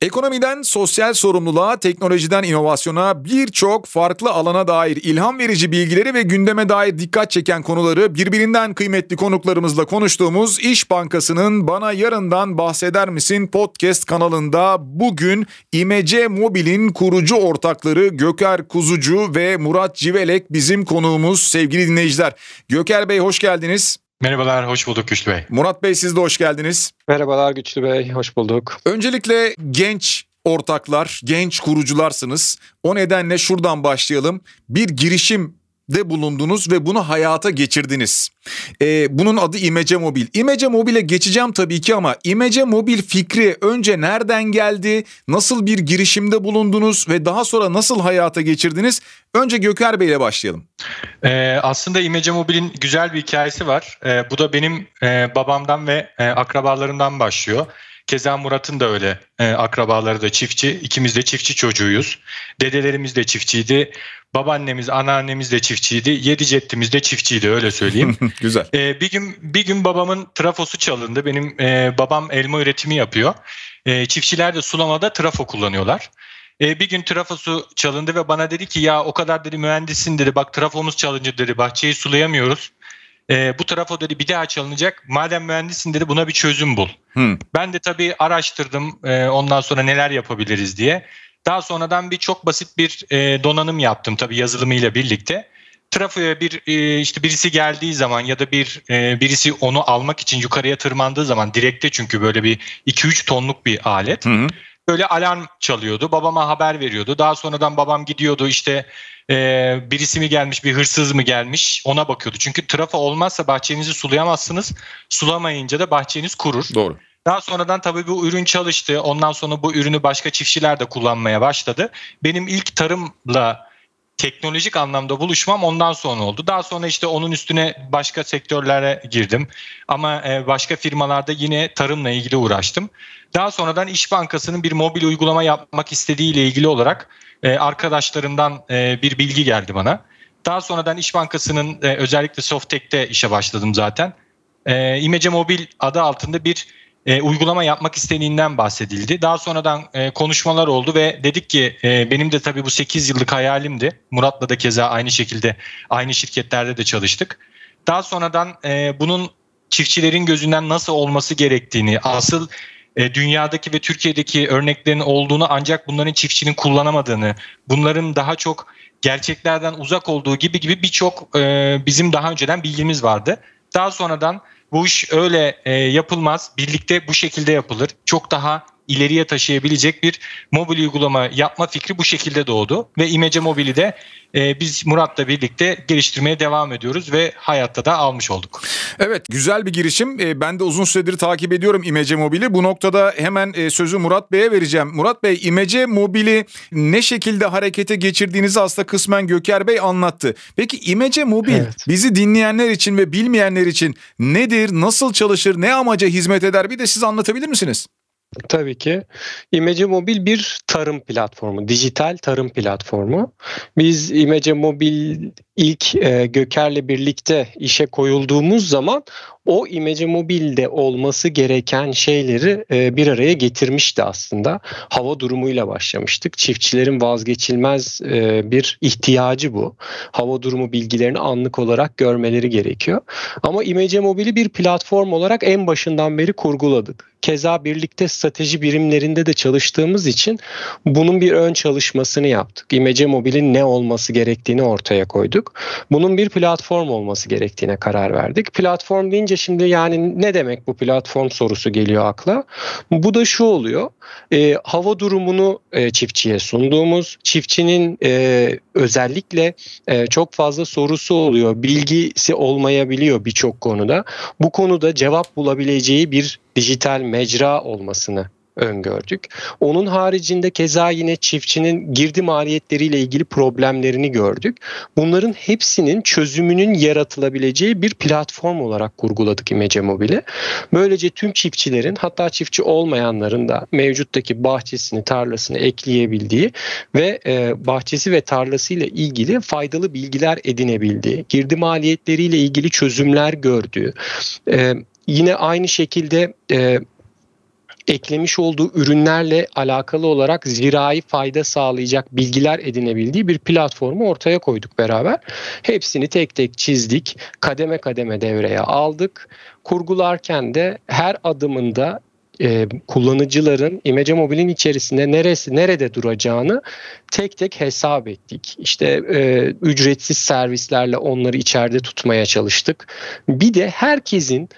Ekonomiden sosyal sorumluluğa, teknolojiden inovasyona birçok farklı alana dair ilham verici bilgileri ve gündeme dair dikkat çeken konuları birbirinden kıymetli konuklarımızla konuştuğumuz İş Bankası'nın Bana Yarından Bahseder Misin podcast kanalında bugün İmece Mobil'in kurucu ortakları Göker Kuzucu ve Murat Civelek bizim konuğumuz sevgili dinleyiciler. Göker Bey hoş geldiniz. Merhabalar, hoş bulduk Güçlü Bey. Murat Bey siz de hoş geldiniz. Merhabalar Güçlü Bey, hoş bulduk. Öncelikle genç ortaklar, genç kurucularsınız. O nedenle şuradan başlayalım. Bir girişim de bulundunuz ve bunu hayata geçirdiniz. Ee, bunun adı İmece Mobil. İmece Mobil'e geçeceğim tabii ki ama İmece Mobil fikri önce nereden geldi? Nasıl bir girişimde bulundunuz ve daha sonra nasıl hayata geçirdiniz? Önce Göker Bey ile başlayalım. Ee, aslında İmece Mobil'in güzel bir hikayesi var. Ee, bu da benim e, babamdan ve e, akrabalarımdan başlıyor. Keza Murat'ın da öyle e, akrabaları da çiftçi. İkimiz de çiftçi çocuğuyuz. Dedelerimiz de çiftçiydi. Babaannemiz, anneannemiz de çiftçiydi. Yedi ceddimiz de çiftçiydi öyle söyleyeyim. Güzel. E, bir gün bir gün babamın trafosu çalındı. Benim e, babam elma üretimi yapıyor. E, çiftçiler de sulamada trafo kullanıyorlar. E, bir gün trafosu çalındı ve bana dedi ki ya o kadar dedi mühendisin dedi bak trafomuz çalınca dedi bahçeyi sulayamıyoruz. E, bu trafo dedi bir daha çalınacak. Madem mühendisin dedi buna bir çözüm bul. Hmm. Ben de tabii araştırdım e, ondan sonra neler yapabiliriz diye. Daha sonradan bir çok basit bir e, donanım yaptım tabii yazılımıyla birlikte. Trafoya bir e, işte birisi geldiği zaman ya da bir e, birisi onu almak için yukarıya tırmandığı zaman direkte çünkü böyle bir 2-3 tonluk bir alet. Hı hı böyle alarm çalıyordu. Babama haber veriyordu. Daha sonradan babam gidiyordu işte e, birisi mi gelmiş bir hırsız mı gelmiş ona bakıyordu. Çünkü trafo olmazsa bahçenizi sulayamazsınız. Sulamayınca da bahçeniz kurur. Doğru. Daha sonradan tabii bu ürün çalıştı. Ondan sonra bu ürünü başka çiftçiler de kullanmaya başladı. Benim ilk tarımla teknolojik anlamda buluşmam ondan sonra oldu. Daha sonra işte onun üstüne başka sektörlere girdim. Ama e, başka firmalarda yine tarımla ilgili uğraştım. Daha sonradan İş Bankası'nın bir mobil uygulama yapmak istediği ile ilgili olarak e, arkadaşlarımdan e, bir bilgi geldi bana. Daha sonradan İş Bankası'nın özellikle Softek'te işe başladım zaten. İmece Mobil adı altında bir e, uygulama yapmak istediğinden bahsedildi. Daha sonradan e, konuşmalar oldu ve dedik ki e, benim de tabii bu 8 yıllık hayalimdi. Murat'la da keza aynı şekilde aynı şirketlerde de çalıştık. Daha sonradan e, bunun çiftçilerin gözünden nasıl olması gerektiğini, asıl e, dünyadaki ve Türkiye'deki örneklerin olduğunu ancak bunların çiftçinin kullanamadığını, bunların daha çok gerçeklerden uzak olduğu gibi gibi birçok e, bizim daha önceden bilgimiz vardı. Daha sonradan bu iş öyle e, yapılmaz. Birlikte bu şekilde yapılır. Çok daha ileriye taşıyabilecek bir mobil uygulama yapma fikri bu şekilde doğdu. Ve İmece Mobil'i de e, biz Murat'la birlikte geliştirmeye devam ediyoruz ve hayatta da almış olduk. Evet güzel bir girişim. E, ben de uzun süredir takip ediyorum İmece Mobil'i. Bu noktada hemen e, sözü Murat Bey'e vereceğim. Murat Bey İmece Mobil'i ne şekilde harekete geçirdiğinizi aslında kısmen Göker Bey anlattı. Peki İmece Mobil evet. bizi dinleyenler için ve bilmeyenler için nedir, nasıl çalışır, ne amaca hizmet eder bir de siz anlatabilir misiniz? Tabii ki. İmece Mobil bir tarım platformu, dijital tarım platformu. Biz İmece Mobil ilk e, Göker'le birlikte işe koyulduğumuz zaman o İmece Mobil'de olması gereken şeyleri e, bir araya getirmişti aslında. Hava durumuyla başlamıştık. Çiftçilerin vazgeçilmez e, bir ihtiyacı bu. Hava durumu bilgilerini anlık olarak görmeleri gerekiyor. Ama İmece Mobil'i bir platform olarak en başından beri kurguladık. Keza birlikte strateji birimlerinde de çalıştığımız için bunun bir ön çalışmasını yaptık. İmece Mobil'in ne olması gerektiğini ortaya koyduk. Bunun bir platform olması gerektiğine karar verdik. Platform deyince şimdi yani ne demek bu platform sorusu geliyor akla. Bu da şu oluyor. E, hava durumunu e, çiftçiye sunduğumuz, çiftçinin e, özellikle e, çok fazla sorusu oluyor. Bilgisi olmayabiliyor birçok konuda. Bu konuda cevap bulabileceği bir dijital mecra olmasını öngördük. Onun haricinde keza yine çiftçinin girdi maliyetleriyle ilgili problemlerini gördük. Bunların hepsinin çözümünün yaratılabileceği bir platform olarak kurguladık İmece Mobil'i. Böylece tüm çiftçilerin hatta çiftçi olmayanların da mevcuttaki bahçesini, tarlasını ekleyebildiği ve e, bahçesi ve tarlasıyla ilgili faydalı bilgiler edinebildiği, girdi maliyetleriyle ilgili çözümler gördüğü, e, yine aynı şekilde e, eklemiş olduğu ürünlerle alakalı olarak zirai fayda sağlayacak bilgiler edinebildiği bir platformu ortaya koyduk beraber. Hepsini tek tek çizdik, kademe kademe devreye aldık. Kurgularken de her adımında e, kullanıcıların İmece Mobil'in içerisinde neresi nerede duracağını tek tek hesap ettik. İşte e, ücretsiz servislerle onları içeride tutmaya çalıştık. Bir de herkesin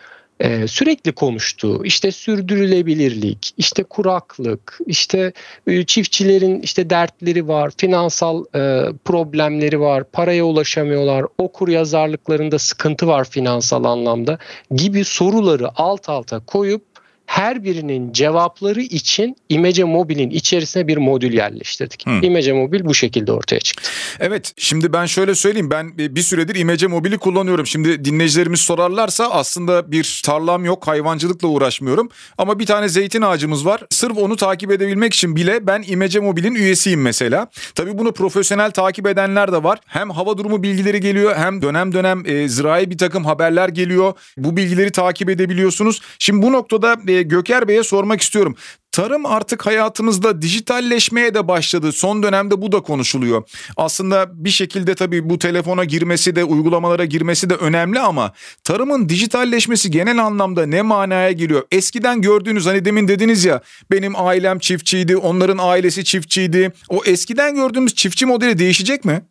e, sürekli konuştuğu işte sürdürülebilirlik, işte kuraklık, işte e, çiftçilerin işte dertleri var, finansal e, problemleri var, paraya ulaşamıyorlar, okur yazarlıklarında sıkıntı var finansal anlamda gibi soruları alt alta koyup her birinin cevapları için İmece Mobil'in içerisine bir modül yerleştirdik. Hmm. İmece Mobil bu şekilde ortaya çıktı. Evet şimdi ben şöyle söyleyeyim ben bir süredir İmece Mobil'i kullanıyorum. Şimdi dinleyicilerimiz sorarlarsa aslında bir tarlam yok hayvancılıkla uğraşmıyorum. Ama bir tane zeytin ağacımız var. Sırf onu takip edebilmek için bile ben İmece Mobil'in üyesiyim mesela. Tabii bunu profesyonel takip edenler de var. Hem hava durumu bilgileri geliyor hem dönem dönem e, zirai bir takım haberler geliyor. Bu bilgileri takip edebiliyorsunuz. Şimdi bu noktada e, Göker Bey'e sormak istiyorum. Tarım artık hayatımızda dijitalleşmeye de başladı. Son dönemde bu da konuşuluyor. Aslında bir şekilde tabii bu telefona girmesi de uygulamalara girmesi de önemli ama tarımın dijitalleşmesi genel anlamda ne manaya geliyor? Eskiden gördüğünüz hani demin dediniz ya benim ailem çiftçiydi, onların ailesi çiftçiydi. O eskiden gördüğümüz çiftçi modeli değişecek mi?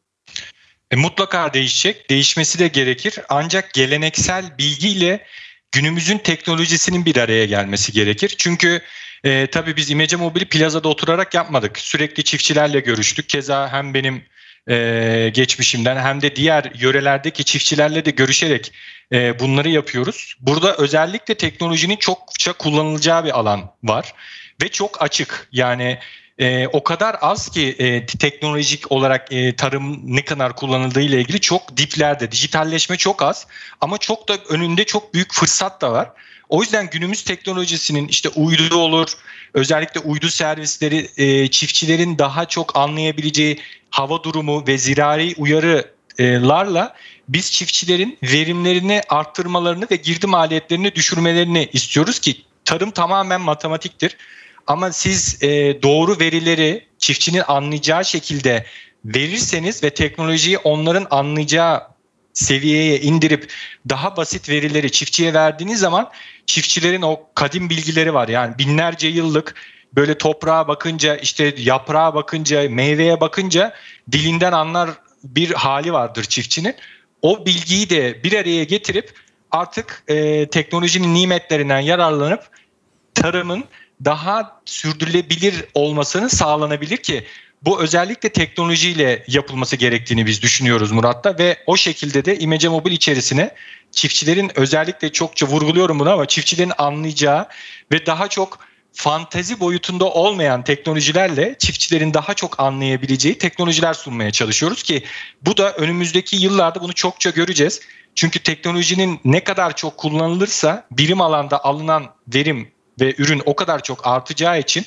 E, mutlaka değişecek. Değişmesi de gerekir. Ancak geleneksel bilgiyle günümüzün teknolojisinin bir araya gelmesi gerekir. Çünkü e, tabii biz İmece Mobil'i plazada oturarak yapmadık. Sürekli çiftçilerle görüştük. Keza hem benim e, geçmişimden hem de diğer yörelerdeki çiftçilerle de görüşerek e, bunları yapıyoruz. Burada özellikle teknolojinin çokça kullanılacağı bir alan var ve çok açık. Yani e, o kadar az ki e, teknolojik olarak e, tarım ne kadar kullanıldığı ile ilgili çok diplerde. Dijitalleşme çok az ama çok da önünde çok büyük fırsat da var. O yüzden günümüz teknolojisinin işte uydu olur, özellikle uydu servisleri e, çiftçilerin daha çok anlayabileceği hava durumu ve zirai uyarılarla biz çiftçilerin verimlerini arttırmalarını ve girdi maliyetlerini düşürmelerini istiyoruz ki tarım tamamen matematiktir. Ama siz e, doğru verileri çiftçinin anlayacağı şekilde verirseniz ve teknolojiyi onların anlayacağı seviyeye indirip daha basit verileri çiftçiye verdiğiniz zaman çiftçilerin o kadim bilgileri var. Yani binlerce yıllık böyle toprağa bakınca işte yaprağa bakınca meyveye bakınca dilinden anlar bir hali vardır çiftçinin. O bilgiyi de bir araya getirip artık e, teknolojinin nimetlerinden yararlanıp tarımın daha sürdürülebilir olmasını sağlanabilir ki bu özellikle teknolojiyle yapılması gerektiğini biz düşünüyoruz Murat'ta ve o şekilde de İmece Mobil içerisine çiftçilerin özellikle çokça vurguluyorum bunu ama çiftçilerin anlayacağı ve daha çok fantezi boyutunda olmayan teknolojilerle çiftçilerin daha çok anlayabileceği teknolojiler sunmaya çalışıyoruz ki bu da önümüzdeki yıllarda bunu çokça göreceğiz. Çünkü teknolojinin ne kadar çok kullanılırsa birim alanda alınan verim ve ürün o kadar çok artacağı için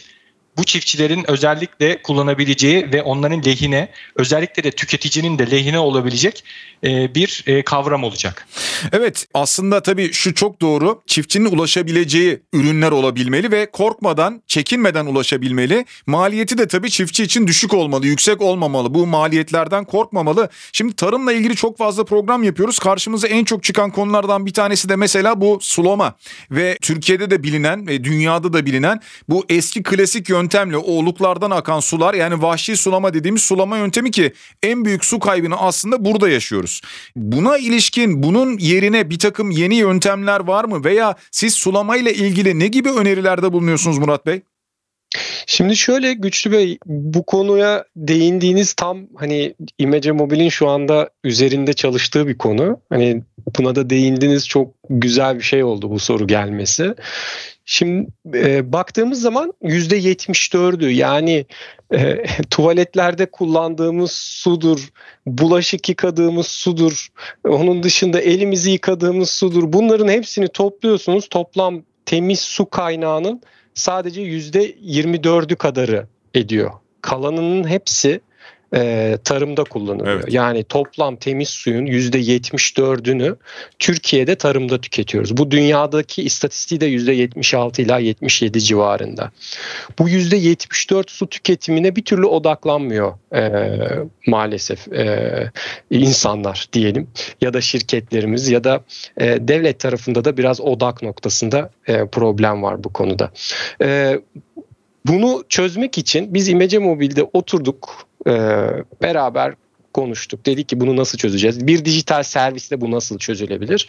bu çiftçilerin özellikle kullanabileceği ve onların lehine özellikle de tüketicinin de lehine olabilecek e, bir e, kavram olacak. Evet aslında tabii şu çok doğru. Çiftçinin ulaşabileceği ürünler olabilmeli ve korkmadan, çekinmeden ulaşabilmeli. Maliyeti de tabii çiftçi için düşük olmalı, yüksek olmamalı. Bu maliyetlerden korkmamalı. Şimdi tarımla ilgili çok fazla program yapıyoruz. Karşımıza en çok çıkan konulardan bir tanesi de mesela bu sulama. Ve Türkiye'de de bilinen ve dünyada da bilinen bu eski klasik yöntemle oğluklardan akan sular yani vahşi sulama dediğimiz sulama yöntemi ki en büyük su kaybını aslında burada yaşıyoruz. Buna ilişkin bunun yerine bir takım yeni yöntemler var mı veya siz sulamayla ilgili ne gibi önerilerde bulunuyorsunuz Murat Bey? Şimdi şöyle Güçlü Bey bu konuya değindiğiniz tam hani İmece Mobil'in şu anda üzerinde çalıştığı bir konu. Hani buna da değindiniz çok güzel bir şey oldu bu soru gelmesi. Şimdi e, baktığımız zaman %74'ü yani e, tuvaletlerde kullandığımız sudur, bulaşık yıkadığımız sudur, onun dışında elimizi yıkadığımız sudur. Bunların hepsini topluyorsunuz. Toplam temiz su kaynağının sadece %24'ü kadarı ediyor. Kalanının hepsi e, tarımda kullanılıyor. Evet. Yani toplam temiz suyun %74'ünü Türkiye'de tarımda tüketiyoruz. Bu dünyadaki istatistiği de %76 ila 77 civarında. Bu %74 su tüketimine bir türlü odaklanmıyor e, maalesef e, insanlar diyelim ya da şirketlerimiz ya da e, devlet tarafında da biraz odak noktasında e, problem var bu konuda. E, bunu çözmek için biz İmece Mobil'de oturduk e, beraber konuştuk. Dedik ki bunu nasıl çözeceğiz? Bir dijital servisle bu nasıl çözülebilir?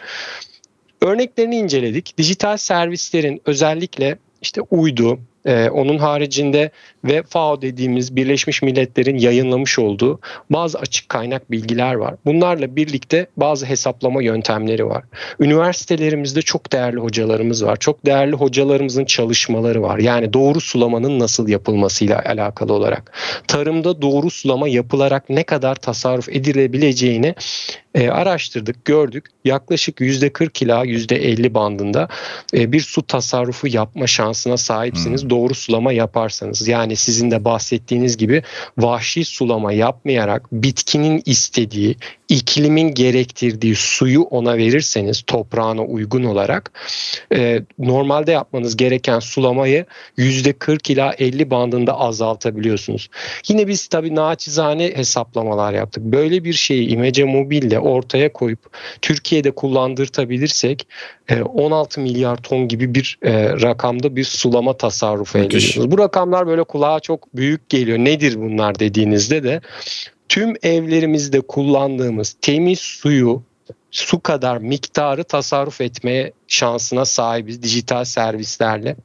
Örneklerini inceledik. Dijital servislerin özellikle işte uydu, ee, onun haricinde ve FAO dediğimiz Birleşmiş Milletler'in yayınlamış olduğu bazı açık kaynak bilgiler var. Bunlarla birlikte bazı hesaplama yöntemleri var. Üniversitelerimizde çok değerli hocalarımız var. Çok değerli hocalarımızın çalışmaları var. Yani doğru sulamanın nasıl yapılmasıyla alakalı olarak. Tarımda doğru sulama yapılarak ne kadar tasarruf edilebileceğini e, araştırdık, gördük. Yaklaşık %40 ila %50 bandında e, bir su tasarrufu yapma şansına sahipsiniz. Hmm. Doğru sulama yaparsanız. Yani sizin de bahsettiğiniz gibi vahşi sulama yapmayarak bitkinin istediği, iklimin gerektirdiği suyu ona verirseniz toprağına uygun olarak e, normalde yapmanız gereken sulamayı %40 ila 50 bandında azaltabiliyorsunuz. Yine biz tabii naçizane hesaplamalar yaptık. Böyle bir şeyi İmece Mobil'le ortaya koyup Türkiye'de kullandırtabilirsek 16 e, milyar ton gibi bir e, rakamda bir sulama tasarrufu elde ediyoruz. Bu rakamlar böyle kulağa çok büyük geliyor. Nedir bunlar dediğinizde de tüm evlerimizde kullandığımız temiz suyu su kadar miktarı tasarruf etmeye şansına sahibiz dijital servislerle.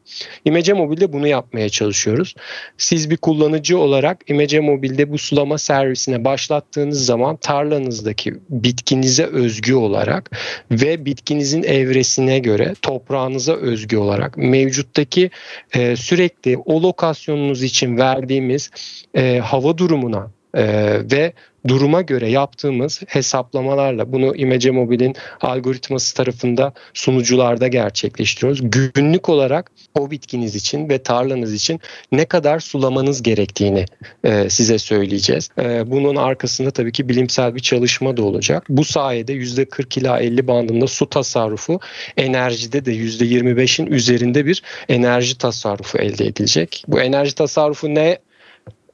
İmece Mobil'de bunu yapmaya çalışıyoruz. Siz bir kullanıcı olarak İmece Mobil'de bu sulama servisine başlattığınız zaman tarlanızdaki bitkinize özgü olarak ve bitkinizin evresine göre toprağınıza özgü olarak mevcuttaki e, sürekli o lokasyonunuz için verdiğimiz e, hava durumuna e, ve duruma göre yaptığımız hesaplamalarla bunu İmece Mobil'in algoritması tarafında sunucularda gerçekleştiriyoruz. Günlük olarak o bitkiniz için ve tarlanız için ne kadar sulamanız gerektiğini e, size söyleyeceğiz. E, bunun arkasında tabii ki bilimsel bir çalışma da olacak. Bu sayede %40 ila 50 bandında su tasarrufu, enerjide de %25'in üzerinde bir enerji tasarrufu elde edilecek. Bu enerji tasarrufu ne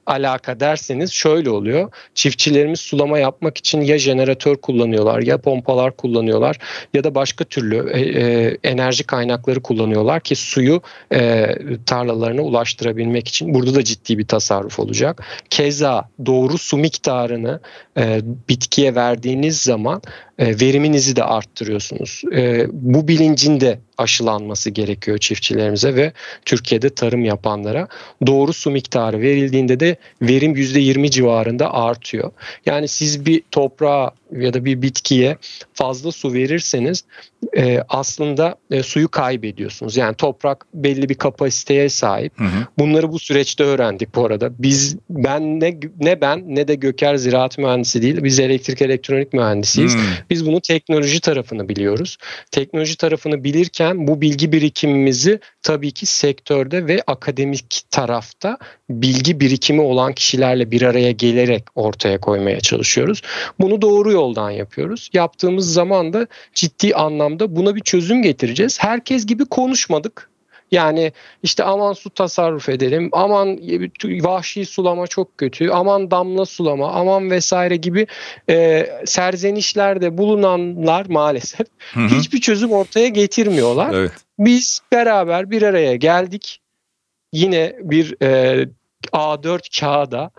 alaka derseniz şöyle oluyor. Çiftçilerimiz sulama yapmak için ya jeneratör kullanıyorlar ya pompalar kullanıyorlar ya da başka türlü e, e, enerji kaynakları kullanıyorlar ki suyu e, tarlalarına ulaştırabilmek için. Burada da ciddi bir tasarruf olacak. Keza doğru su miktarını e, bitkiye verdiğiniz zaman e, veriminizi de arttırıyorsunuz. E, bu bilincin de aşılanması gerekiyor çiftçilerimize ve Türkiye'de tarım yapanlara. Doğru su miktarı verildiğinde de verim %20 civarında artıyor. Yani siz bir toprağa ya da bir bitkiye fazla su verirseniz e, aslında e, suyu kaybediyorsunuz. Yani toprak belli bir kapasiteye sahip. Hı hı. Bunları bu süreçte öğrendik bu arada. Biz ben ne ne ben ne de Göker ziraat mühendisi değil. Biz elektrik elektronik mühendisiyiz. Hı. Biz bunu teknoloji tarafını biliyoruz. Teknoloji tarafını bilirken bu bilgi birikimimizi tabii ki sektörde ve akademik tarafta bilgi birikimi olan kişilerle bir araya gelerek ortaya koymaya çalışıyoruz. Bunu doğru yoldan yapıyoruz. Yaptığımız zaman da ciddi anlamda buna bir çözüm getireceğiz. Herkes gibi konuşmadık. Yani işte aman su tasarruf edelim, aman vahşi sulama çok kötü, aman damla sulama, aman vesaire gibi e, serzenişlerde bulunanlar maalesef hı hı. hiçbir çözüm ortaya getirmiyorlar. Evet. Biz beraber bir araya geldik. Yine bir e, A4 kağıda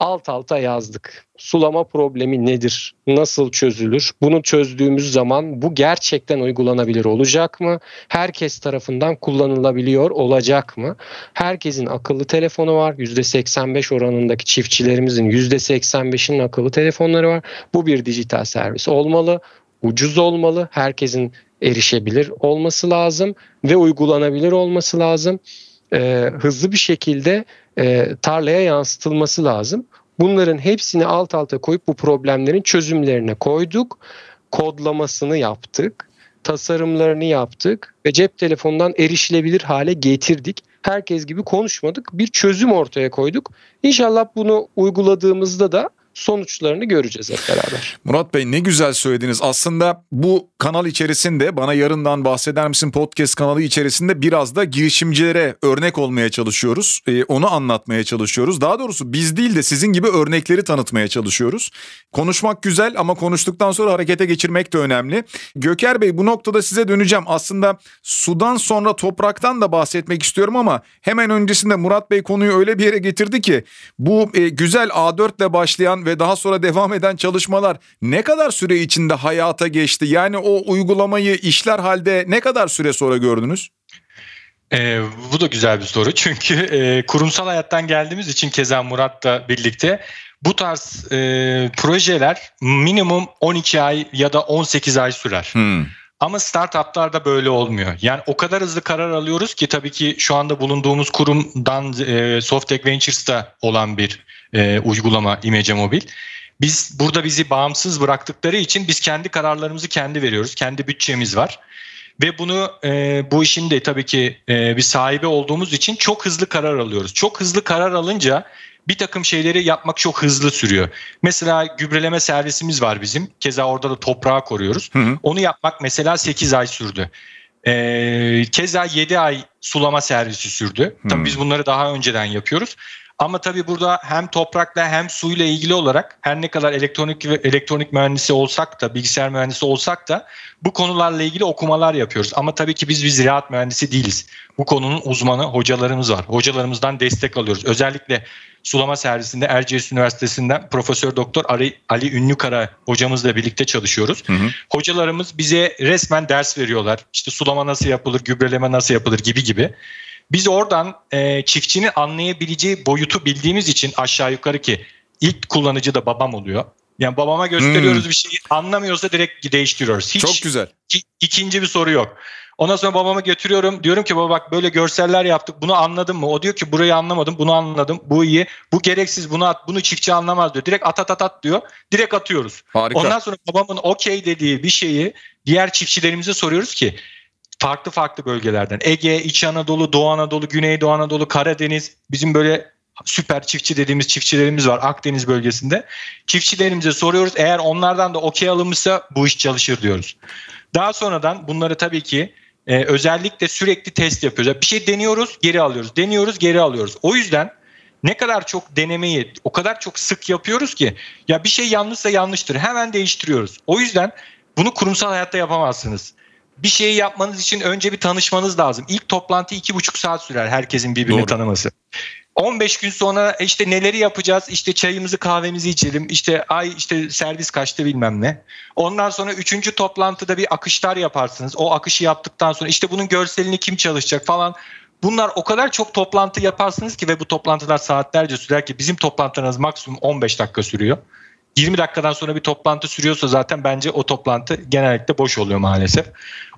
alt alta yazdık. Sulama problemi nedir? Nasıl çözülür? Bunu çözdüğümüz zaman bu gerçekten uygulanabilir olacak mı? Herkes tarafından kullanılabiliyor olacak mı? Herkesin akıllı telefonu var. %85 oranındaki çiftçilerimizin %85'inin akıllı telefonları var. Bu bir dijital servis olmalı. Ucuz olmalı. Herkesin erişebilir olması lazım ve uygulanabilir olması lazım. Ee, hızlı bir şekilde e, tarlaya yansıtılması lazım. Bunların hepsini alt alta koyup bu problemlerin çözümlerine koyduk. Kodlamasını yaptık. Tasarımlarını yaptık ve cep telefonundan erişilebilir hale getirdik. herkes gibi konuşmadık. Bir çözüm ortaya koyduk. İnşallah bunu uyguladığımızda da sonuçlarını göreceğiz hep beraber. Murat Bey ne güzel söylediniz. Aslında bu kanal içerisinde bana yarından bahseder misin podcast kanalı içerisinde biraz da girişimcilere örnek olmaya çalışıyoruz. Ee, onu anlatmaya çalışıyoruz. Daha doğrusu biz değil de sizin gibi örnekleri tanıtmaya çalışıyoruz. Konuşmak güzel ama konuştuktan sonra harekete geçirmek de önemli. Göker Bey bu noktada size döneceğim. Aslında sudan sonra topraktan da bahsetmek istiyorum ama hemen öncesinde Murat Bey konuyu öyle bir yere getirdi ki bu e, güzel A4 ile başlayan ve daha sonra devam eden çalışmalar ne kadar süre içinde hayata geçti? Yani o uygulamayı işler halde ne kadar süre sonra gördünüz? E, bu da güzel bir soru çünkü e, kurumsal hayattan geldiğimiz için keza Murat'la birlikte bu tarz e, projeler minimum 12 ay ya da 18 ay sürer. Hmm. Ama startuplarda böyle olmuyor. Yani o kadar hızlı karar alıyoruz ki tabii ki şu anda bulunduğumuz kurumdan e, Softtech Ventures'ta olan bir e, uygulama İmece Mobil. Biz burada bizi bağımsız bıraktıkları için biz kendi kararlarımızı kendi veriyoruz. Kendi bütçemiz var. Ve bunu e, bu işin de tabii ki e, bir sahibi olduğumuz için çok hızlı karar alıyoruz. Çok hızlı karar alınca bir takım şeyleri yapmak çok hızlı sürüyor. Mesela gübreleme servisimiz var bizim. Keza orada da toprağı koruyoruz. Hı hı. Onu yapmak mesela 8 ay sürdü. Ee, keza 7 ay sulama servisi sürdü. Hı. Tabii biz bunları daha önceden yapıyoruz. Ama tabii burada hem toprakla hem suyla ilgili olarak her ne kadar elektronik ve elektronik mühendisi olsak da bilgisayar mühendisi olsak da bu konularla ilgili okumalar yapıyoruz. Ama tabii ki biz bir ziraat mühendisi değiliz. Bu konunun uzmanı hocalarımız var. Hocalarımızdan destek alıyoruz. Özellikle sulama servisinde Erciyes Üniversitesi'nden Profesör Doktor Ali, Ali Ünlükara hocamızla birlikte çalışıyoruz. Hı hı. Hocalarımız bize resmen ders veriyorlar. İşte sulama nasıl yapılır, gübreleme nasıl yapılır gibi gibi. Biz oradan e, çiftçinin anlayabileceği boyutu bildiğimiz için aşağı yukarı ki ilk kullanıcı da babam oluyor. Yani babama gösteriyoruz hmm. bir şeyi anlamıyorsa direkt değiştiriyoruz. Hiç Çok güzel. Iki, ikinci bir soru yok. Ondan sonra babama götürüyorum. Diyorum ki baba bak böyle görseller yaptık. Bunu anladın mı? O diyor ki burayı anlamadım. Bunu anladım. Bu iyi. Bu gereksiz. Bunu at. Bunu çiftçi anlamaz diyor. Direkt at at at at diyor. Direkt atıyoruz. Harika. Ondan sonra babamın okey dediği bir şeyi diğer çiftçilerimize soruyoruz ki farklı farklı bölgelerden Ege, İç Anadolu, Doğu Anadolu, Güneydoğu Anadolu, Karadeniz bizim böyle süper çiftçi dediğimiz çiftçilerimiz var Akdeniz bölgesinde. Çiftçilerimize soruyoruz. Eğer onlardan da okey alınmışsa bu iş çalışır diyoruz. Daha sonradan bunları tabii ki e, özellikle sürekli test yapıyoruz. Bir şey deniyoruz, geri alıyoruz. Deniyoruz, geri alıyoruz. O yüzden ne kadar çok denemeyi o kadar çok sık yapıyoruz ki ya bir şey yanlışsa yanlıştır. Hemen değiştiriyoruz. O yüzden bunu kurumsal hayatta yapamazsınız bir şeyi yapmanız için önce bir tanışmanız lazım. İlk toplantı iki buçuk saat sürer herkesin birbirini Doğru. tanıması. 15 gün sonra işte neleri yapacağız? İşte çayımızı kahvemizi içelim. İşte ay işte servis kaçtı bilmem ne. Ondan sonra üçüncü toplantıda bir akışlar yaparsınız. O akışı yaptıktan sonra işte bunun görselini kim çalışacak falan. Bunlar o kadar çok toplantı yaparsınız ki ve bu toplantılar saatlerce sürer ki bizim toplantılarımız maksimum 15 dakika sürüyor. 20 dakikadan sonra bir toplantı sürüyorsa zaten bence o toplantı genellikle boş oluyor maalesef.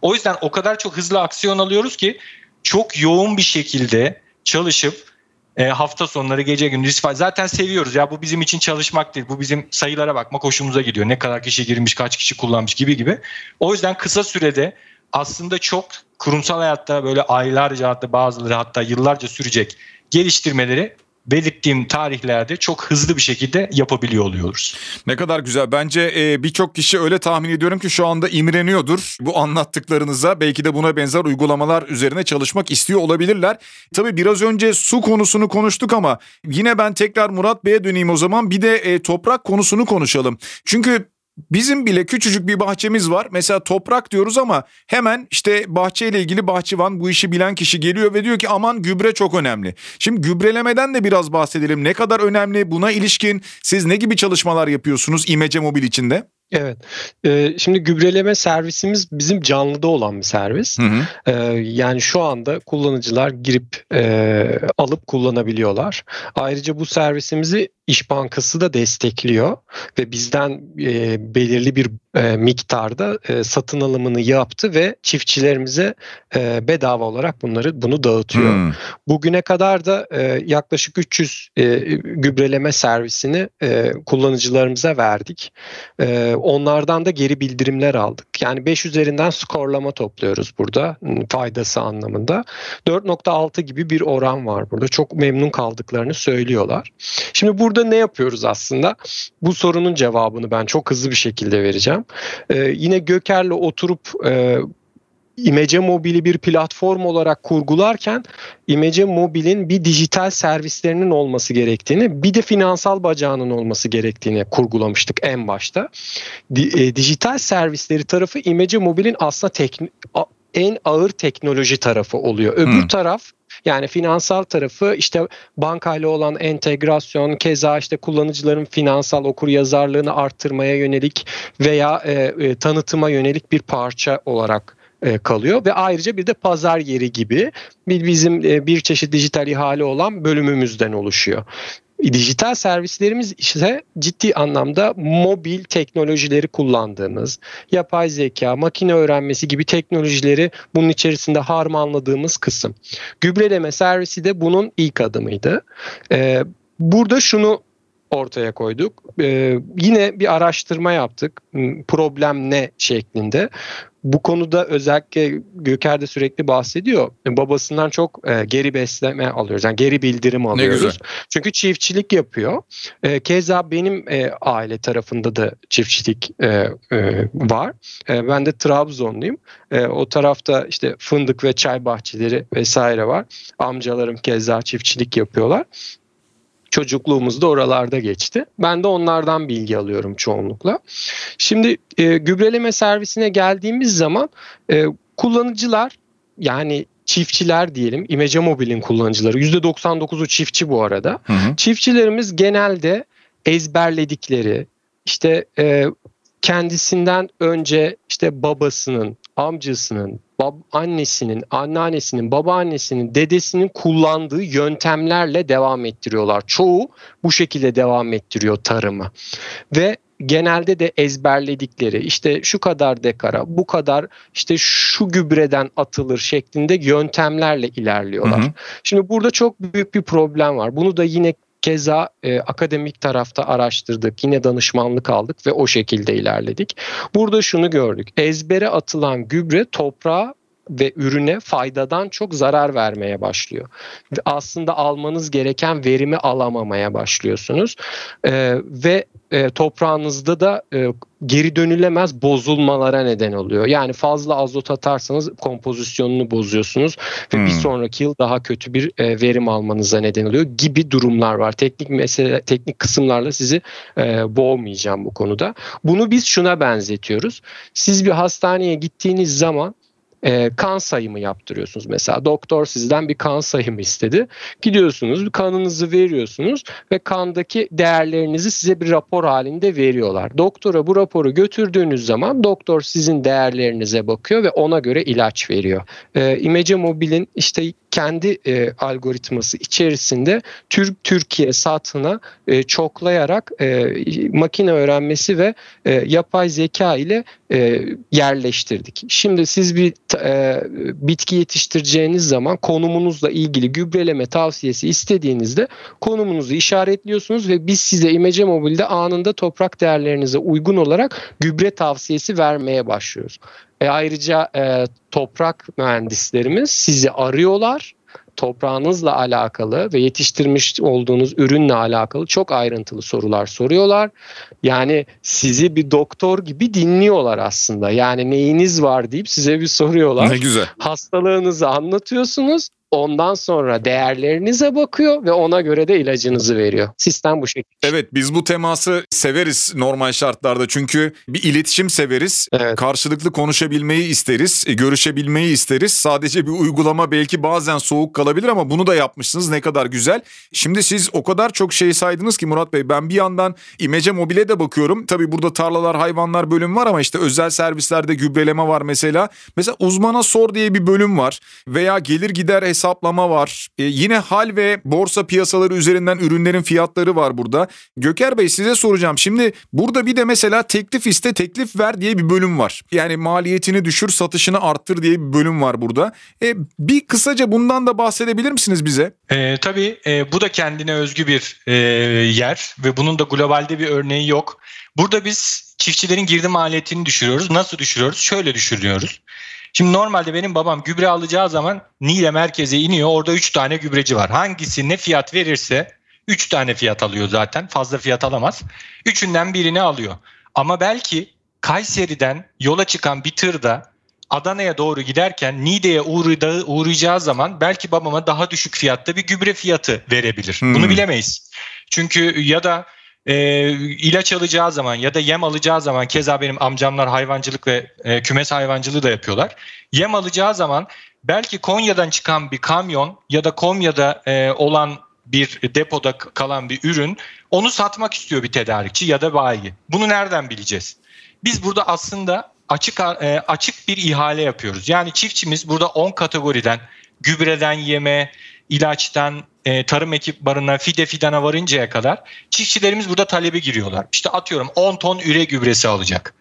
O yüzden o kadar çok hızlı aksiyon alıyoruz ki çok yoğun bir şekilde çalışıp e, hafta sonları gece gündüz zaten seviyoruz ya bu bizim için çalışmak değil bu bizim sayılara bakmak hoşumuza gidiyor ne kadar kişi girmiş kaç kişi kullanmış gibi gibi o yüzden kısa sürede aslında çok kurumsal hayatta böyle aylarca hatta bazıları hatta yıllarca sürecek geliştirmeleri belirttiğim tarihlerde çok hızlı bir şekilde yapabiliyor oluyoruz. Ne kadar güzel. Bence e, birçok kişi öyle tahmin ediyorum ki şu anda imreniyordur bu anlattıklarınıza. Belki de buna benzer uygulamalar üzerine çalışmak istiyor olabilirler. Tabii biraz önce su konusunu konuştuk ama yine ben tekrar Murat Bey'e döneyim o zaman. Bir de e, toprak konusunu konuşalım. Çünkü Bizim bile küçücük bir bahçemiz var. Mesela toprak diyoruz ama hemen işte bahçeyle ilgili bahçıvan bu işi bilen kişi geliyor ve diyor ki aman gübre çok önemli. Şimdi gübrelemeden de biraz bahsedelim. Ne kadar önemli buna ilişkin siz ne gibi çalışmalar yapıyorsunuz İmece Mobil içinde? Evet. Ee, şimdi gübreleme servisimiz bizim canlıda olan bir servis. Hı hı. Ee, yani şu anda kullanıcılar girip e, alıp kullanabiliyorlar. Ayrıca bu servisimizi İş Bankası da destekliyor ve bizden e, belirli bir e, miktarda e, satın alımını yaptı ve çiftçilerimize e, bedava olarak bunları bunu dağıtıyor. Hmm. Bugüne kadar da e, yaklaşık 300 e, gübreleme servisini e, kullanıcılarımıza verdik. E, onlardan da geri bildirimler aldık. Yani 5 üzerinden skorlama topluyoruz burada faydası anlamında. 4.6 gibi bir oran var burada. Çok memnun kaldıklarını söylüyorlar. Şimdi burada ne yapıyoruz aslında? Bu sorunun cevabını ben çok hızlı bir şekilde vereceğim. Ee, yine Göker'le oturup e, İmece Mobil'i bir platform olarak kurgularken İmece Mobil'in bir dijital servislerinin olması gerektiğini bir de finansal bacağının olması gerektiğini kurgulamıştık en başta. Di, e, dijital servisleri tarafı İmece Mobil'in aslında tekn- en ağır teknoloji tarafı oluyor. Öbür hmm. taraf yani finansal tarafı işte bankayla olan entegrasyon, keza işte kullanıcıların finansal okur yazarlığını arttırmaya yönelik veya e, e, tanıtıma yönelik bir parça olarak e, kalıyor ve ayrıca bir de pazar yeri gibi bizim e, bir çeşit dijital ihale olan bölümümüzden oluşuyor. Dijital servislerimiz ise ciddi anlamda mobil teknolojileri kullandığımız, yapay zeka, makine öğrenmesi gibi teknolojileri bunun içerisinde harmanladığımız kısım. Gübreleme servisi de bunun ilk adımıydı. Ee, burada şunu ortaya koyduk. Ee, yine bir araştırma yaptık. Problem ne şeklinde bu konuda özellikle Göker de sürekli bahsediyor. Babasından çok e, geri besleme alıyoruz. Yani geri bildirim alıyoruz. Çünkü çiftçilik yapıyor. E, keza benim e, aile tarafında da çiftçilik e, e, var. E, ben de Trabzonluyum. E, o tarafta işte fındık ve çay bahçeleri vesaire var. Amcalarım keza çiftçilik yapıyorlar. Çocukluğumuz da oralarda geçti. Ben de onlardan bilgi alıyorum çoğunlukla. Şimdi e, gübreleme servisine geldiğimiz zaman e, kullanıcılar yani çiftçiler diyelim İmece Mobil'in kullanıcıları %99'u çiftçi bu arada. Hı hı. Çiftçilerimiz genelde ezberledikleri işte e, kendisinden önce işte babasının, amcasının, bab annesinin, anneannesinin, babaannesinin, dedesinin kullandığı yöntemlerle devam ettiriyorlar. Çoğu bu şekilde devam ettiriyor tarımı. Ve genelde de ezberledikleri işte şu kadar dekara, bu kadar işte şu gübreden atılır şeklinde yöntemlerle ilerliyorlar. Hı hı. Şimdi burada çok büyük bir problem var. Bunu da yine Keza e, akademik tarafta araştırdık, yine danışmanlık aldık ve o şekilde ilerledik. Burada şunu gördük. Ezbere atılan gübre toprağa ve ürüne faydadan çok zarar vermeye başlıyor. Aslında almanız gereken verimi alamamaya başlıyorsunuz. Ee, ve e, toprağınızda da e, geri dönülemez bozulmalara neden oluyor. Yani fazla azot atarsanız kompozisyonunu bozuyorsunuz ve hmm. bir sonraki yıl daha kötü bir e, verim almanıza neden oluyor gibi durumlar var. Teknik mesele teknik kısımlarla sizi e, boğmayacağım bu konuda. Bunu biz şuna benzetiyoruz. Siz bir hastaneye gittiğiniz zaman e, kan sayımı yaptırıyorsunuz. Mesela doktor sizden bir kan sayımı istedi. Gidiyorsunuz kanınızı veriyorsunuz ve kandaki değerlerinizi size bir rapor halinde veriyorlar. Doktora bu raporu götürdüğünüz zaman doktor sizin değerlerinize bakıyor ve ona göre ilaç veriyor. E, İmece Mobil'in işte kendi e, algoritması içerisinde Türk Türkiye satına e, çoklayarak e, makine öğrenmesi ve e, yapay zeka ile e, yerleştirdik. Şimdi siz bir e, bitki yetiştireceğiniz zaman konumunuzla ilgili gübreleme tavsiyesi istediğinizde konumunuzu işaretliyorsunuz ve biz size İmece Mobil'de anında toprak değerlerinize uygun olarak gübre tavsiyesi vermeye başlıyoruz. E ayrıca e, toprak mühendislerimiz sizi arıyorlar toprağınızla alakalı ve yetiştirmiş olduğunuz ürünle alakalı çok ayrıntılı sorular soruyorlar. Yani sizi bir doktor gibi dinliyorlar aslında. Yani neyiniz var deyip size bir soruyorlar. Ne güzel. Hastalığınızı anlatıyorsunuz. Ondan sonra değerlerinize bakıyor ve ona göre de ilacınızı veriyor. Sistem bu şekilde. Evet biz bu teması severiz normal şartlarda. Çünkü bir iletişim severiz. Evet. Karşılıklı konuşabilmeyi isteriz. E, görüşebilmeyi isteriz. Sadece bir uygulama belki bazen soğuk kalabilir ama bunu da yapmışsınız. Ne kadar güzel. Şimdi siz o kadar çok şey saydınız ki Murat Bey. Ben bir yandan İmece Mobil'e de bakıyorum. Tabii burada tarlalar, hayvanlar bölüm var ama işte özel servislerde gübreleme var mesela. Mesela uzmana sor diye bir bölüm var. Veya gelir gider hesabı hesaplama var. E, yine hal ve borsa piyasaları üzerinden ürünlerin fiyatları var burada. Göker Bey size soracağım. Şimdi burada bir de mesela teklif iste teklif ver diye bir bölüm var. Yani maliyetini düşür satışını arttır diye bir bölüm var burada. E, bir kısaca bundan da bahsedebilir misiniz bize? E, tabii e, bu da kendine özgü bir e, yer ve bunun da globalde bir örneği yok. Burada biz çiftçilerin girdi maliyetini düşürüyoruz. Nasıl düşürüyoruz? Şöyle düşürüyoruz. Şimdi normalde benim babam gübre alacağı zaman Niğde merkeze iniyor. Orada 3 tane gübreci var. Hangisi ne fiyat verirse 3 tane fiyat alıyor zaten. Fazla fiyat alamaz. Üçünden birini alıyor. Ama belki Kayseri'den yola çıkan bir tırda Adana'ya doğru giderken Niğde'ye uğrayacağı zaman belki babama daha düşük fiyatta bir gübre fiyatı verebilir. Hmm. Bunu bilemeyiz. Çünkü ya da e, ilaç alacağı zaman ya da yem alacağı zaman keza benim amcamlar hayvancılık ve e, kümes hayvancılığı da yapıyorlar. Yem alacağı zaman belki Konya'dan çıkan bir kamyon ya da Konya'da e, olan bir depoda kalan bir ürün onu satmak istiyor bir tedarikçi ya da bayi. Bunu nereden bileceğiz? Biz burada aslında açık e, açık bir ihale yapıyoruz. Yani çiftçimiz burada 10 kategoriden gübreden yeme, ilaçtan e, tarım ekipmanına, fide fidana varıncaya kadar çiftçilerimiz burada talebe giriyorlar. İşte atıyorum 10 ton üre gübresi alacak.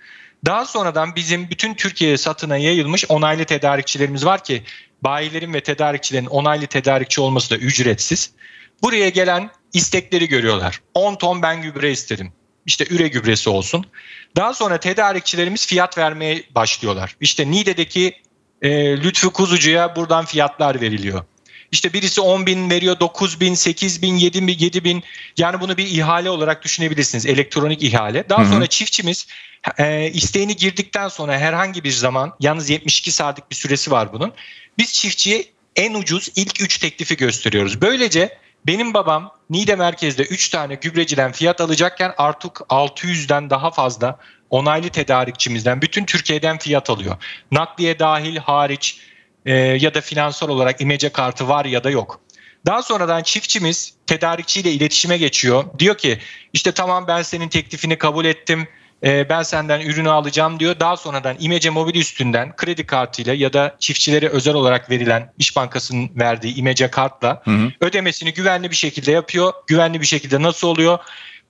Daha sonradan bizim bütün Türkiye'ye satına yayılmış onaylı tedarikçilerimiz var ki bayilerin ve tedarikçilerin onaylı tedarikçi olması da ücretsiz. Buraya gelen istekleri görüyorlar. 10 ton ben gübre istedim. İşte üre gübresi olsun. Daha sonra tedarikçilerimiz fiyat vermeye başlıyorlar. İşte Niğde'deki e, Lütfü Kuzucu'ya buradan fiyatlar veriliyor. İşte birisi 10 bin veriyor, 9 bin, 8 bin, 7 bin, 7 bin. Yani bunu bir ihale olarak düşünebilirsiniz. Elektronik ihale. Daha Hı-hı. sonra çiftçimiz e, isteğini girdikten sonra herhangi bir zaman, yalnız 72 saatlik bir süresi var bunun. Biz çiftçiye en ucuz ilk 3 teklifi gösteriyoruz. Böylece benim babam Niğde merkezde 3 tane gübreciden fiyat alacakken artık 600'den daha fazla onaylı tedarikçimizden bütün Türkiye'den fiyat alıyor. Nakliye dahil hariç e, ya da finansal olarak imece kartı var ya da yok. Daha sonradan çiftçimiz tedarikçiyle iletişime geçiyor. Diyor ki işte tamam ben senin teklifini kabul ettim. E, ben senden ürünü alacağım diyor. Daha sonradan İmece Mobil üstünden kredi kartıyla ya da çiftçilere özel olarak verilen İş Bankası'nın verdiği İmece kartla hı hı. ödemesini güvenli bir şekilde yapıyor. Güvenli bir şekilde nasıl oluyor?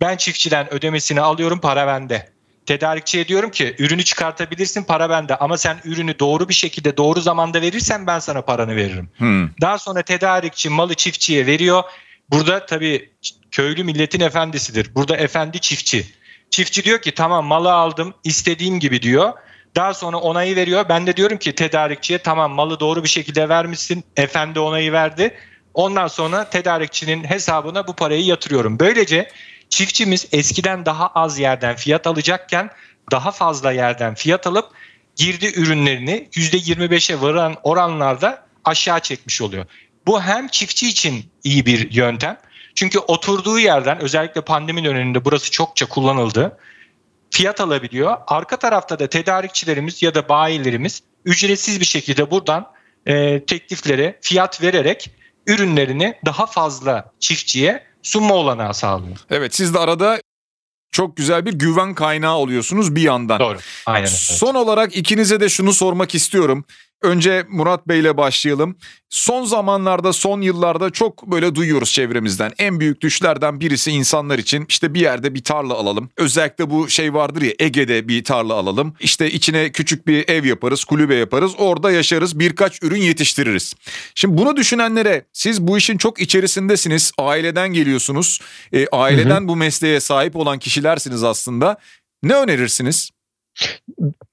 Ben çiftçiden ödemesini alıyorum para bende tedarikçiye diyorum ki ürünü çıkartabilirsin para bende ama sen ürünü doğru bir şekilde doğru zamanda verirsen ben sana paranı veririm. Hmm. Daha sonra tedarikçi malı çiftçiye veriyor. Burada tabii köylü milletin efendisidir. Burada efendi çiftçi. Çiftçi diyor ki tamam malı aldım istediğim gibi diyor. Daha sonra onayı veriyor. Ben de diyorum ki tedarikçiye tamam malı doğru bir şekilde vermişsin. Efendi onayı verdi. Ondan sonra tedarikçinin hesabına bu parayı yatırıyorum. Böylece Çiftçimiz eskiden daha az yerden fiyat alacakken daha fazla yerden fiyat alıp girdi ürünlerini %25'e varan oranlarda aşağı çekmiş oluyor. Bu hem çiftçi için iyi bir yöntem. Çünkü oturduğu yerden özellikle pandemi döneminde burası çokça kullanıldı. Fiyat alabiliyor. Arka tarafta da tedarikçilerimiz ya da bayilerimiz ücretsiz bir şekilde buradan e, tekliflere fiyat vererek ürünlerini daha fazla çiftçiye sunma olanağı sağlıyor. Evet siz de arada çok güzel bir güven kaynağı oluyorsunuz bir yandan. Doğru. Aynen. Son olarak ikinize de şunu sormak istiyorum. Önce Murat Bey ile başlayalım. Son zamanlarda, son yıllarda çok böyle duyuyoruz çevremizden. En büyük düşlerden birisi insanlar için işte bir yerde bir tarla alalım. Özellikle bu şey vardır ya Ege'de bir tarla alalım. İşte içine küçük bir ev yaparız, kulübe yaparız. Orada yaşarız, birkaç ürün yetiştiririz. Şimdi bunu düşünenlere siz bu işin çok içerisindesiniz. Aileden geliyorsunuz. E, aileden hı hı. bu mesleğe sahip olan kişilersiniz aslında. Ne önerirsiniz?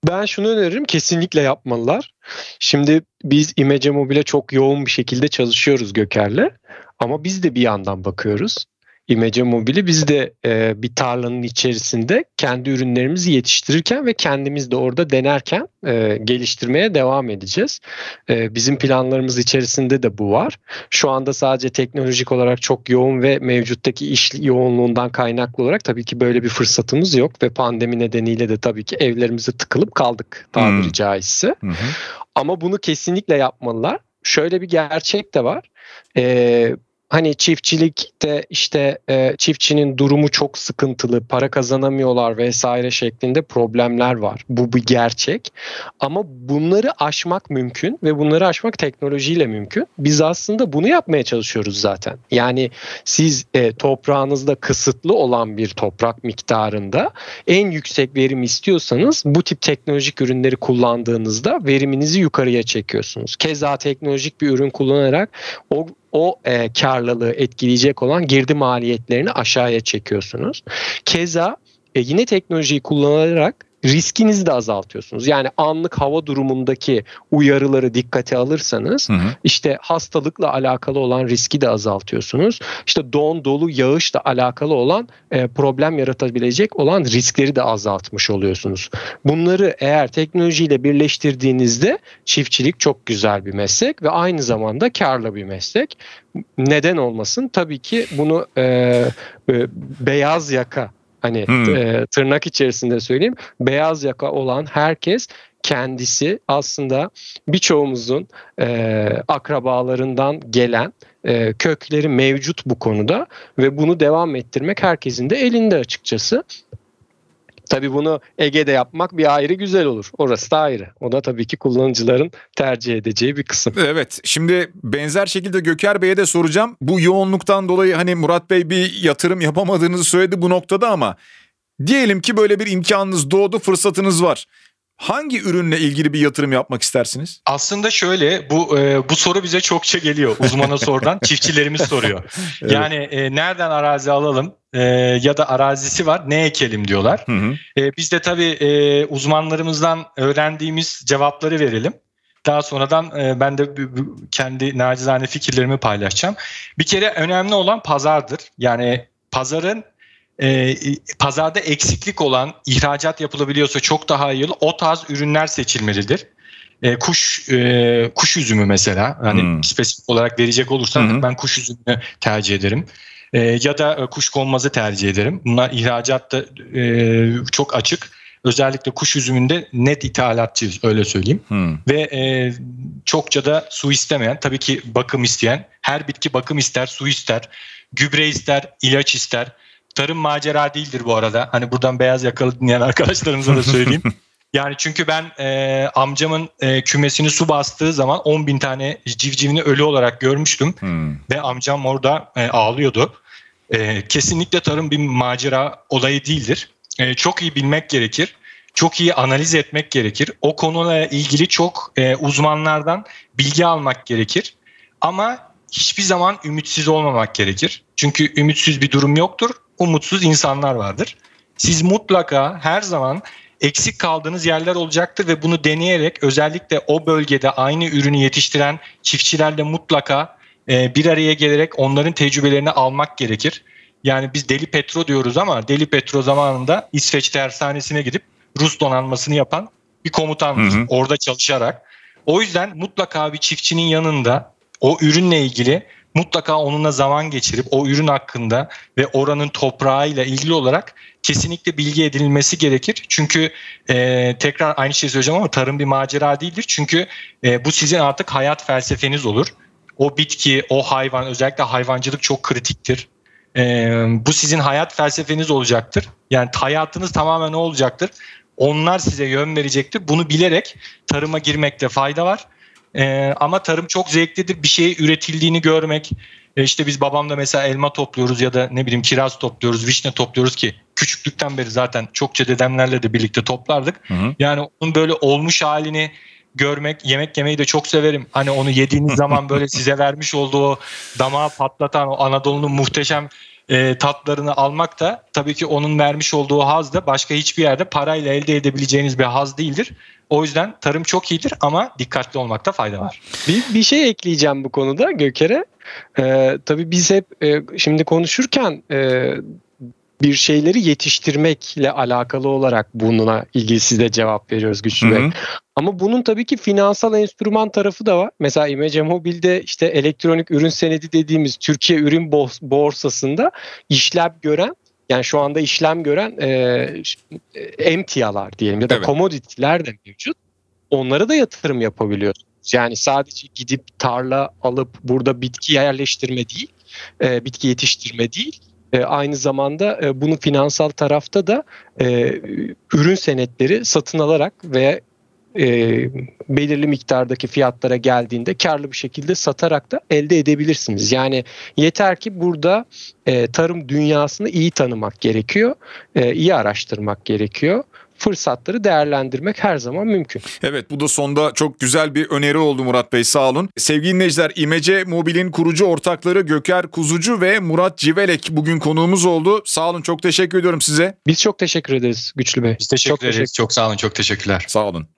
Ben şunu öneririm kesinlikle yapmalılar. Şimdi biz İmece Mobil'e çok yoğun bir şekilde çalışıyoruz Göker'le ama biz de bir yandan bakıyoruz. İmece Mobil'i biz de e, bir tarlanın içerisinde kendi ürünlerimizi yetiştirirken ve kendimiz de orada denerken e, geliştirmeye devam edeceğiz. E, bizim planlarımız içerisinde de bu var. Şu anda sadece teknolojik olarak çok yoğun ve mevcuttaki iş yoğunluğundan kaynaklı olarak tabii ki böyle bir fırsatımız yok ve pandemi nedeniyle de tabii ki evlerimize tıkılıp kaldık tabiri hmm. caizse. Hmm. Ama bunu kesinlikle yapmalılar. Şöyle bir gerçek de var. Ee, hani çiftçilikte işte e, çiftçinin durumu çok sıkıntılı, para kazanamıyorlar vesaire şeklinde problemler var. Bu bir gerçek. Ama bunları aşmak mümkün ve bunları aşmak teknolojiyle mümkün. Biz aslında bunu yapmaya çalışıyoruz zaten. Yani siz e, toprağınızda kısıtlı olan bir toprak miktarında en yüksek verim istiyorsanız bu tip teknolojik ürünleri kullandığınızda veriminizi yukarıya çekiyorsunuz. Keza teknolojik bir ürün kullanarak o o e, karlılığı etkileyecek olan girdi maliyetlerini aşağıya çekiyorsunuz. Keza e, yine teknolojiyi kullanarak riskinizi de azaltıyorsunuz. Yani anlık hava durumundaki uyarıları dikkate alırsanız hı hı. işte hastalıkla alakalı olan riski de azaltıyorsunuz. İşte don, dolu, yağışla alakalı olan e, problem yaratabilecek olan riskleri de azaltmış oluyorsunuz. Bunları eğer teknolojiyle birleştirdiğinizde çiftçilik çok güzel bir meslek ve aynı zamanda karlı bir meslek. Neden olmasın? Tabii ki bunu e, e, beyaz yaka Hani hmm. e, tırnak içerisinde söyleyeyim. Beyaz yaka olan herkes kendisi aslında birçoğumuzun e, akrabalarından gelen e, kökleri mevcut bu konuda ve bunu devam ettirmek herkesin de elinde açıkçası. Tabii bunu Ege'de yapmak bir ayrı güzel olur. Orası da ayrı. O da tabii ki kullanıcıların tercih edeceği bir kısım. Evet. Şimdi benzer şekilde Göker Bey'e de soracağım. Bu yoğunluktan dolayı hani Murat Bey bir yatırım yapamadığınızı söyledi bu noktada ama diyelim ki böyle bir imkanınız doğdu, fırsatınız var. Hangi ürünle ilgili bir yatırım yapmak istersiniz? Aslında şöyle bu e, bu soru bize çokça geliyor. Uzmana sordan çiftçilerimiz soruyor. Evet. Yani e, nereden arazi alalım e, ya da arazisi var ne ekelim diyorlar. Hı hı. E, biz de tabii e, uzmanlarımızdan öğrendiğimiz cevapları verelim. Daha sonradan e, ben de kendi nacizane fikirlerimi paylaşacağım. Bir kere önemli olan pazardır. Yani pazarın e, pazarda eksiklik olan ihracat yapılabiliyorsa çok daha iyi o tarz ürünler seçilmelidir. E, kuş e, kuş üzümü mesela hani hmm. spesifik olarak verecek olursam hmm. ben kuş üzümünü tercih ederim. E, ya da e, kuş konmazı tercih ederim. Bunlar ihracatta e, çok açık. Özellikle kuş üzümünde net ithalatçıyız öyle söyleyeyim. Hmm. Ve e, çokça da su istemeyen tabii ki bakım isteyen her bitki bakım ister, su ister, gübre ister, ilaç ister tarım macera değildir bu arada. Hani buradan beyaz yakalı dinleyen arkadaşlarımıza da söyleyeyim. Yani çünkü ben e, amcamın e, kümesini su bastığı zaman 10 bin tane civcivini ölü olarak görmüştüm. Hmm. Ve amcam orada e, ağlıyordu. E, kesinlikle tarım bir macera olayı değildir. E, çok iyi bilmek gerekir. Çok iyi analiz etmek gerekir. O konuyla ilgili çok e, uzmanlardan bilgi almak gerekir. Ama hiçbir zaman ümitsiz olmamak gerekir. Çünkü ümitsiz bir durum yoktur umutsuz insanlar vardır. Siz mutlaka her zaman eksik kaldığınız yerler olacaktır ve bunu deneyerek özellikle o bölgede aynı ürünü yetiştiren çiftçilerle mutlaka e, bir araya gelerek onların tecrübelerini almak gerekir. Yani biz Deli Petro diyoruz ama Deli Petro zamanında İsveç tersanesine gidip Rus donanmasını yapan bir komutandır. Hı hı. Orada çalışarak. O yüzden mutlaka bir çiftçinin yanında o ürünle ilgili mutlaka onunla zaman geçirip o ürün hakkında ve oranın toprağıyla ilgili olarak kesinlikle bilgi edinilmesi gerekir. Çünkü e, tekrar aynı şeyi söyleyeceğim ama tarım bir macera değildir. Çünkü e, bu sizin artık hayat felsefeniz olur. O bitki, o hayvan özellikle hayvancılık çok kritiktir. E, bu sizin hayat felsefeniz olacaktır. Yani hayatınız tamamen ne olacaktır? Onlar size yön verecektir. Bunu bilerek tarıma girmekte fayda var. Ee, ama tarım çok zevklidir. Bir şey üretildiğini görmek. E işte biz babamla mesela elma topluyoruz ya da ne bileyim kiraz topluyoruz, vişne topluyoruz ki küçüklükten beri zaten çokça dedemlerle de birlikte toplardık. Hı hı. Yani onun böyle olmuş halini görmek, yemek yemeyi de çok severim. Hani onu yediğiniz zaman böyle size vermiş olduğu o damağı patlatan o Anadolu'nun muhteşem e, tatlarını almak da tabii ki onun vermiş olduğu haz da başka hiçbir yerde parayla elde edebileceğiniz bir haz değildir. O yüzden tarım çok iyidir ama dikkatli olmakta fayda var. Bir, bir şey ekleyeceğim bu konuda Göker'e. Ee, tabii biz hep e, şimdi konuşurken e, bir şeyleri yetiştirmekle alakalı olarak buna ilgili size cevap veriyoruz Güçlü Bey. Ama bunun tabii ki finansal enstrüman tarafı da var. Mesela İmece Mobil'de işte elektronik ürün senedi dediğimiz Türkiye Ürün Borsası'nda işlem gören yani şu anda işlem gören e, emtialar diyelim ya da evet. commodity'ler de mevcut. Onlara da yatırım yapabiliyorsunuz. Yani sadece gidip tarla alıp burada bitki yerleştirme değil. e, bitki yetiştirme değil. E, aynı zamanda e, bunu finansal tarafta da e, ürün senetleri satın alarak veya e, belirli miktardaki fiyatlara geldiğinde karlı bir şekilde satarak da elde edebilirsiniz. Yani yeter ki burada e, tarım dünyasını iyi tanımak gerekiyor, e, iyi araştırmak gerekiyor. Fırsatları değerlendirmek her zaman mümkün. Evet bu da sonda çok güzel bir öneri oldu Murat Bey sağ olun. Sevgili dinleyiciler İmece Mobil'in kurucu ortakları Göker Kuzucu ve Murat Civelek bugün konuğumuz oldu. Sağ olun çok teşekkür ediyorum size. Biz çok teşekkür ederiz Güçlü Bey. Biz teşekkür Çok ederiz. teşekkür- Çok sağ olun. Çok teşekkürler. Sağ olun.